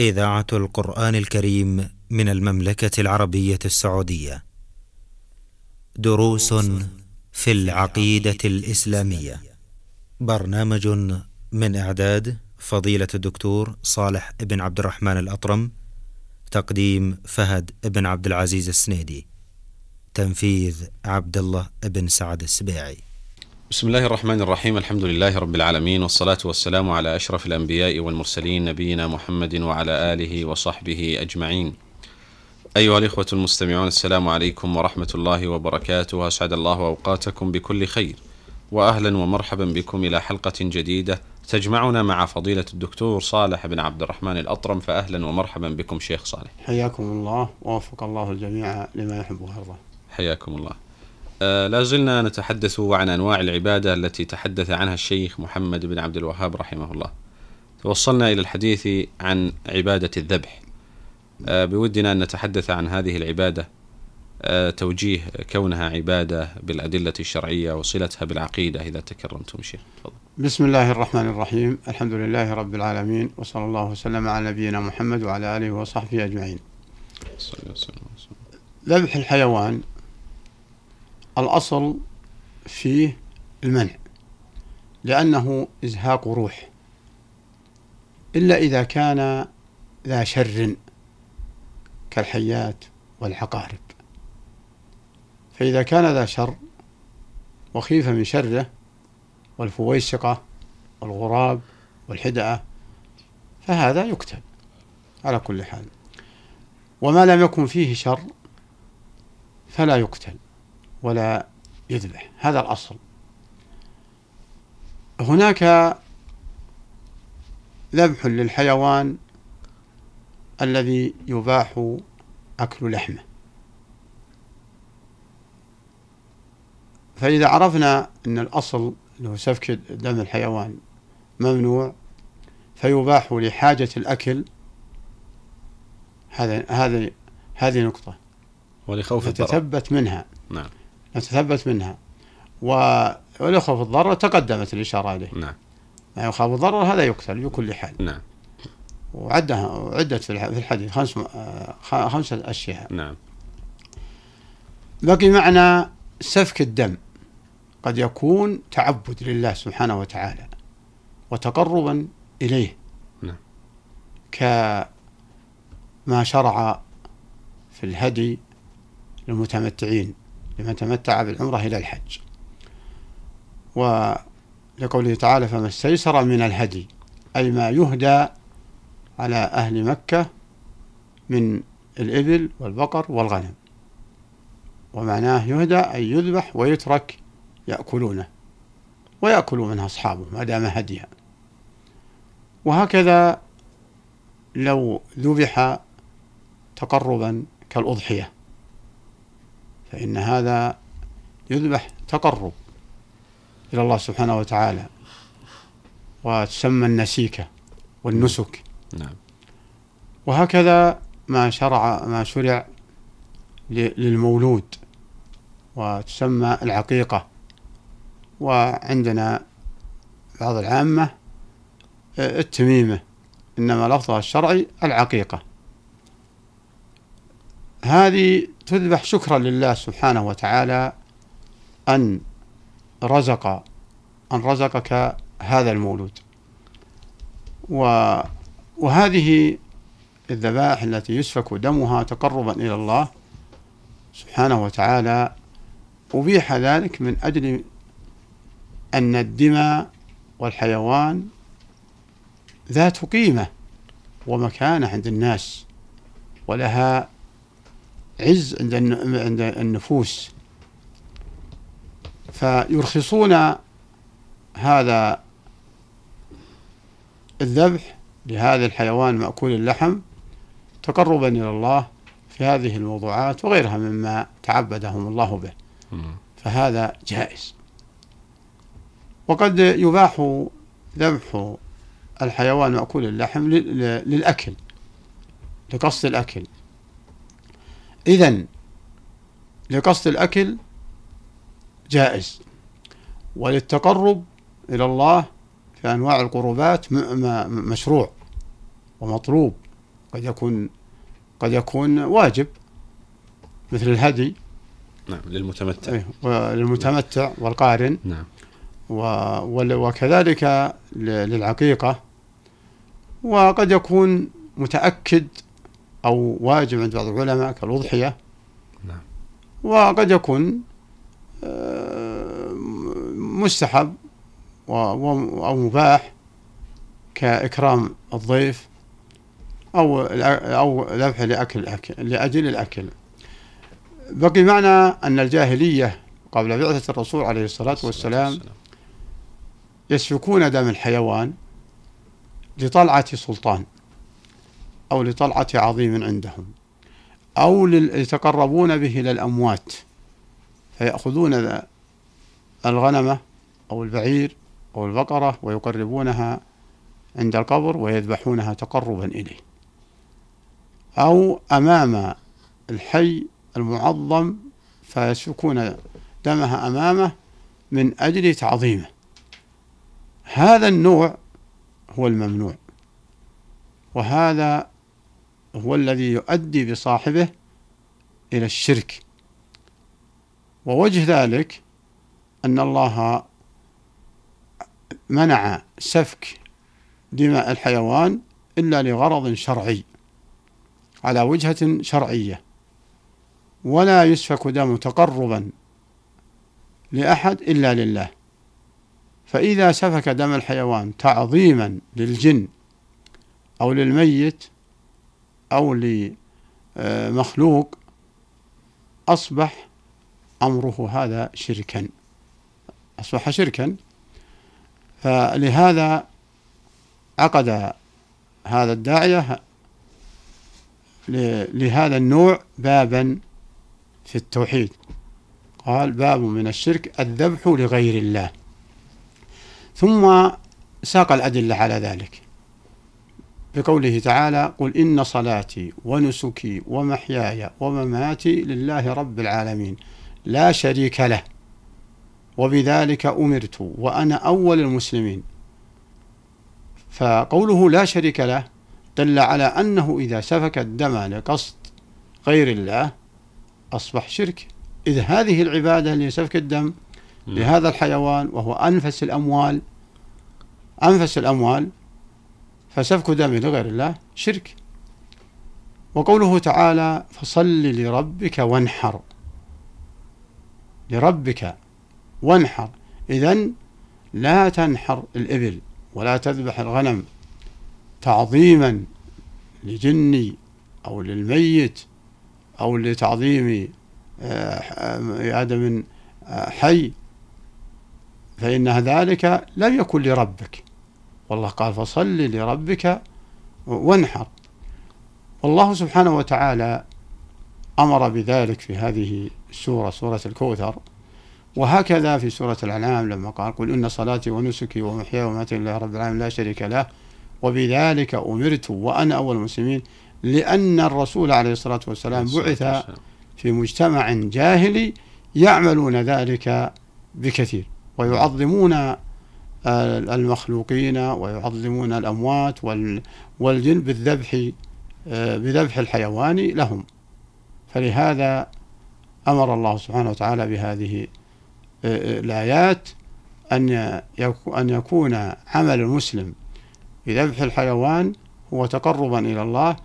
إذاعة القرآن الكريم من المملكة العربية السعودية. دروس في العقيدة الإسلامية. برنامج من إعداد فضيلة الدكتور صالح بن عبد الرحمن الأطرم. تقديم فهد بن عبد العزيز السنيدي. تنفيذ عبد الله بن سعد السبيعي. بسم الله الرحمن الرحيم الحمد لله رب العالمين والصلاة والسلام على أشرف الأنبياء والمرسلين نبينا محمد وعلى آله وصحبه أجمعين أيها الإخوة المستمعون السلام عليكم ورحمة الله وبركاته أسعد الله أوقاتكم بكل خير وأهلا ومرحبا بكم إلى حلقة جديدة تجمعنا مع فضيلة الدكتور صالح بن عبد الرحمن الأطرم فأهلا ومرحبا بكم شيخ صالح حياكم الله ووفق الله الجميع لما يحب ويرضى حياكم الله لا زلنا نتحدث عن أنواع العبادة التي تحدث عنها الشيخ محمد بن عبد الوهاب رحمه الله. توصلنا إلى الحديث عن عبادة الذبح. آه، بودنا أن نتحدث عن هذه العبادة آه، توجيه كونها عبادة بالأدلة الشرعية وصلتها بالعقيدة إذا تكرمتم شيخ. بسم الله الرحمن الرحيم، الحمد لله رب العالمين وصلى الله وسلم على نبينا محمد وعلى آله وصحبه أجمعين. ذبح الحيوان الأصل فيه المنع لأنه إزهاق روح إلا إذا كان ذا شر كالحيات والعقارب. فإذا كان ذا شر وخيف من شره والفويسقة والغراب والحدأة فهذا يكتب على كل حال. وما لم يكن فيه شر فلا يقتل. ولا يذبح. هذا الأصل. هناك ذبح للحيوان الذي يباح أكل لحمه. فإذا عرفنا أن الأصل اللي هو سفك دم الحيوان ممنوع فيباح لحاجة الأكل هذا هذه هذه نقطة. ولخوف نتثبت منها. نعم. نتثبت منها. والإخوة الضرر تقدمت الإشارة إليه نعم. ما يخاف الضرر هذا يقتل بكل حال. نعم. وعدها وعدت في الحديث خمس خمسة أشياء. نعم. بقي معنى سفك الدم. قد يكون تعبد لله سبحانه وتعالى وتقربا إليه. نعم. كما شرع في الهدي للمتمتعين. لمن تمتع بالعمرة إلى الحج. ولقوله تعالى فما استيسر من الهدي أي ما يهدى على أهل مكة من الإبل والبقر والغنم. ومعناه يهدى أي يذبح ويترك يأكلونه ويأكل منها أصحابه ما دام هديا. وهكذا لو ذبح تقربا كالأضحية. فإن هذا يذبح تقرب إلى الله سبحانه وتعالى وتسمى النسيكة والنسك. نعم. وهكذا ما شرع ما شرع للمولود وتسمى العقيقة. وعندنا بعض العامة التميمة إنما لفظها الشرعي العقيقة. هذه تذبح شكرا لله سبحانه وتعالى أن رزق أن رزقك هذا المولود. وهذه الذبائح التي يسفك دمها تقربا إلى الله سبحانه وتعالى أبيح ذلك من أجل أن الدماء والحيوان ذات قيمة ومكانة عند الناس ولها عز عند عند النفوس. فيرخصون هذا الذبح لهذا الحيوان مأكول اللحم تقربا إلى الله في هذه الموضوعات وغيرها مما تعبدهم الله به. فهذا جائز. وقد يباح ذبح الحيوان مأكول اللحم للأكل لقصد الأكل. إذا لقصد الأكل جائز وللتقرب إلى الله في أنواع القربات مشروع ومطلوب قد يكون قد يكون واجب مثل الهدي. نعم للمتمتع. إيه، للمتمتع والقارن. نعم. وكذلك للعقيقة. وقد يكون متأكد أو واجب عند بعض العلماء كالأضحية. نعم. وقد يكون آه، مستحب أو مباح كإكرام الضيف أو أو ذبح لأكل لأجل الأكل. بقي معنا أن الجاهلية قبل بعثة الرسول عليه الصلاة والسلام يسفكون دم الحيوان لطلعة سلطان. أو لطلعة عظيم عندهم أو يتقربون به إلى الأموات فيأخذون الغنمة أو البعير أو البقرة ويقربونها عند القبر ويذبحونها تقربا إليه. أو أمام الحي المعظم فيسفكون دمها أمامه من أجل تعظيمه. هذا النوع هو الممنوع وهذا هو الذي يؤدي بصاحبه إلى الشرك. ووجه ذلك أن الله منع سفك دماء الحيوان إلا لغرض شرعي على وجهة شرعية. ولا يسفك دم تقربا لأحد إلا لله. فإذا سفك دم الحيوان تعظيما للجن أو للميت أو لمخلوق أصبح أمره هذا شركا. أصبح شركا. فلهذا عقد هذا الداعية لهذا النوع بابا في التوحيد. قال باب من الشرك الذبح لغير الله. ثم ساق الأدلة على ذلك. بقوله تعالى قل إن صلاتي ونسكي ومحياي ومماتي لله رب العالمين لا شريك له وبذلك أمرت وأنا أول المسلمين. فقوله لا شريك له دل على أنه إذا سفك الدم لقصد غير الله أصبح شرك. إذ هذه العبادة لسفك الدم لهذا الحيوان وهو أنفس الأموال أنفس الأموال فسفك دم لغير الله شرك. وقوله تعالى فصل لربك وانحر. لربك وانحر. إذا لا تنحر الإبل ولا تذبح الغنم تعظيما لجني أو للميت أو لتعظيم آه، آدم آه، حي. فإن ذلك لم يكن لربك. والله قال فصل لربك وانحر. والله سبحانه وتعالى أمر بذلك في هذه السورة سورة الكوثر. وهكذا في سورة الأنعام لما قال قل إن صلاتي ونسكي ومحياي ومماتي لله رب العالمين لا شريك له. وبذلك أمرت وأنا أول المسلمين لأن الرسول عليه الصلاة والسلام بعث في مجتمع جاهلي يعملون ذلك بكثير. ويعظمون المخلوقين ويعظمون الأموات والجن بالذبح بذبح الحيوان لهم. فلهذا أمر الله سبحانه وتعالى بهذه الآيات أن أن يكون عمل المسلم بذبح الحيوان هو تقربا إلى الله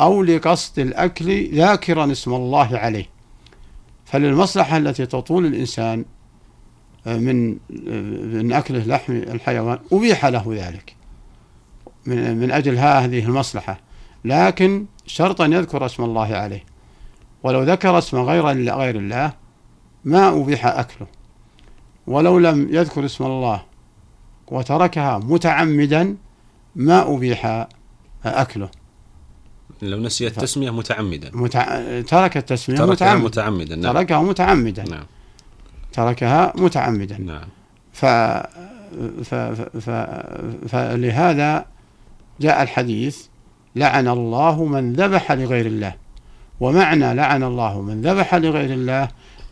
أو لقصد الأكل ذاكرا اسم الله عليه. فللمصلحة التي تطول الإنسان آه، من آه، من أكله لحم الحيوان أبيح له ذلك. من من أجل هذه المصلحة. لكن شرط أن يذكر اسم الله عليه. ولو ذكر اسم غير غير الله ما أبيح أكله. ولو لم يذكر اسم الله وتركها متعمدا ما أبيح أكله. لو نسي التسمية متعمدا. متع... ترك التسمية تركها متعمدا, متعمدا. نعم. تركها متعمدا. نعم. تركها متعمدا. نعم. ف... ف... ف... فلهذا جاء الحديث لعن الله من ذبح لغير الله. ومعنى لعن الله من ذبح لغير الله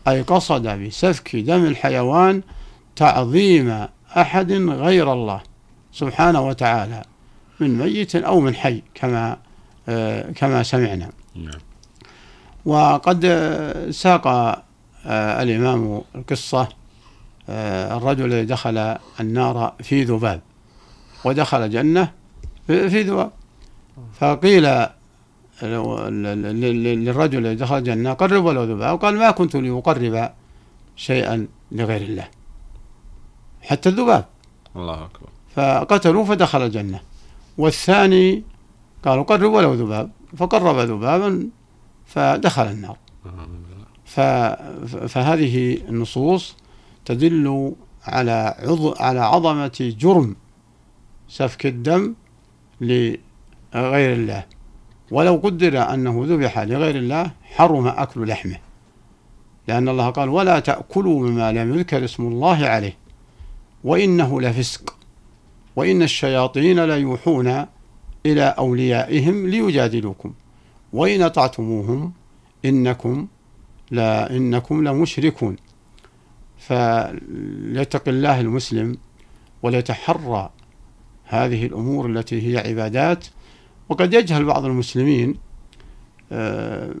أي قصد بسفك دم الحيوان تعظيم أحد غير الله سبحانه وتعالى من ميت أو من حي كما آه، كما سمعنا. نعم. وقد ساق الإمام القصة آه، الرجل الذي دخل النار في ذباب ودخل جنة في ذباب. فقيل للرجل الذي دخل الجنة قرب ولو ذباب. قال ما كنت لأقرب شيئا لغير الله حتى الذباب. الله أكبر. فقتلوه فدخل الجنة. والثاني قالوا قرب ولو ذباب. فقرب ذبابا فدخل النار. فهذه النصوص تدل على على عظمة جرم سفك الدم لغير الله. ولو قدر أنه ذبح لغير الله حرم أكل لحمه. لأن الله قال ولا تأكلوا مما لم يذكر اسم الله عليه وإنه لفسق وإن الشياطين ليوحون إلى أوليائهم ليجادلوكم وإن أطعتموهم إنكم لا إنكم لمشركون. فليتق الله المسلم وليتحرى هذه الأمور التي هي عبادات. وقد يجهل بعض المسلمين آه،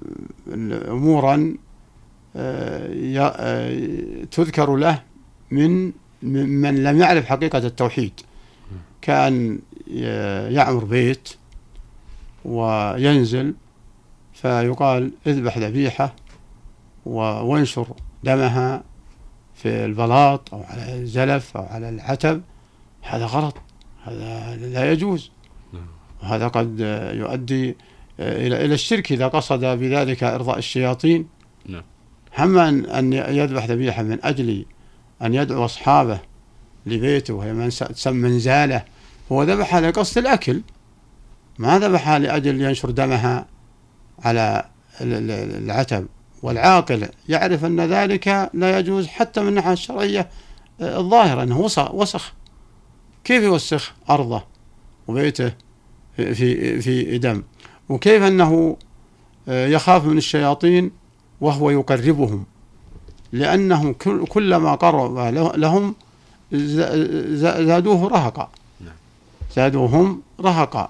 أمورا آه، آه، تذكر له من من لم يعرف حقيقة التوحيد. كان يعمر بيت وينزل فيقال اذبح ذبيحة. وانشر دمها في البلاط أو على الزلف أو على العتب. هذا غلط. هذا لا يجوز. نعم. وهذا قد يؤدي إلى إلى الشرك إذا قصد بذلك إرضاء الشياطين. نعم. هم أن يذبح ذبيحة من أجل أن يدعو أصحابه لبيته وهي من تسمى منزاله. هو ذبحها لقصد الأكل ما ذبحها لأجل ينشر دمها على ال- ال- العتب. والعاقل يعرف أن ذلك لا يجوز حتى من الناحية الشرعية آه، الظاهرة أنه وسخ, كيف يوسخ أرضه وبيته في, في, دم؟ وكيف أنه آه، يخاف من الشياطين وهو يقربهم؟ لأنهم كل- كلما قرب له- لهم زادوه رهقا. نعم. زادوهم رهقا.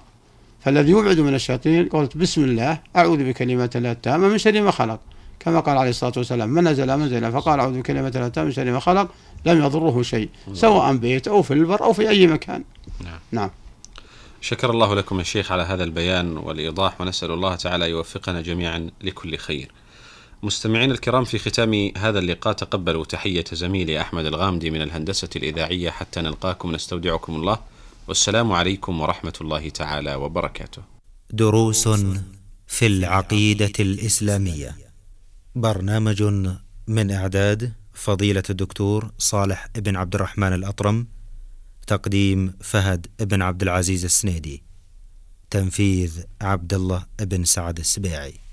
فالذي يبعد من الشياطين قلت بسم الله أعوذ بكلمات الله التامة من شر ما خلق. كما قال عليه الصلاة والسلام من نزل منزلا فقال أعوذ بكلمات الله التامة من شر ما خلق لم يضره شيء سواء بيت أو في البر أو في أي مكان. نعم. نعم. شكر الله لكم يا شيخ على هذا البيان والإيضاح ونسأل الله تعالى يوفقنا جميعا لكل خير. مستمعين الكرام في ختام هذا اللقاء تقبلوا تحية زميلي أحمد الغامدي من الهندسة الإذاعية حتى نلقاكم نستودعكم الله. والسلام عليكم ورحمة الله تعالى وبركاته. دروس في العقيدة الإسلامية. برنامج من إعداد فضيلة الدكتور صالح بن عبد الرحمن الأطرم تقديم فهد بن عبد العزيز السنيدي تنفيذ عبد الله بن سعد السبيعي.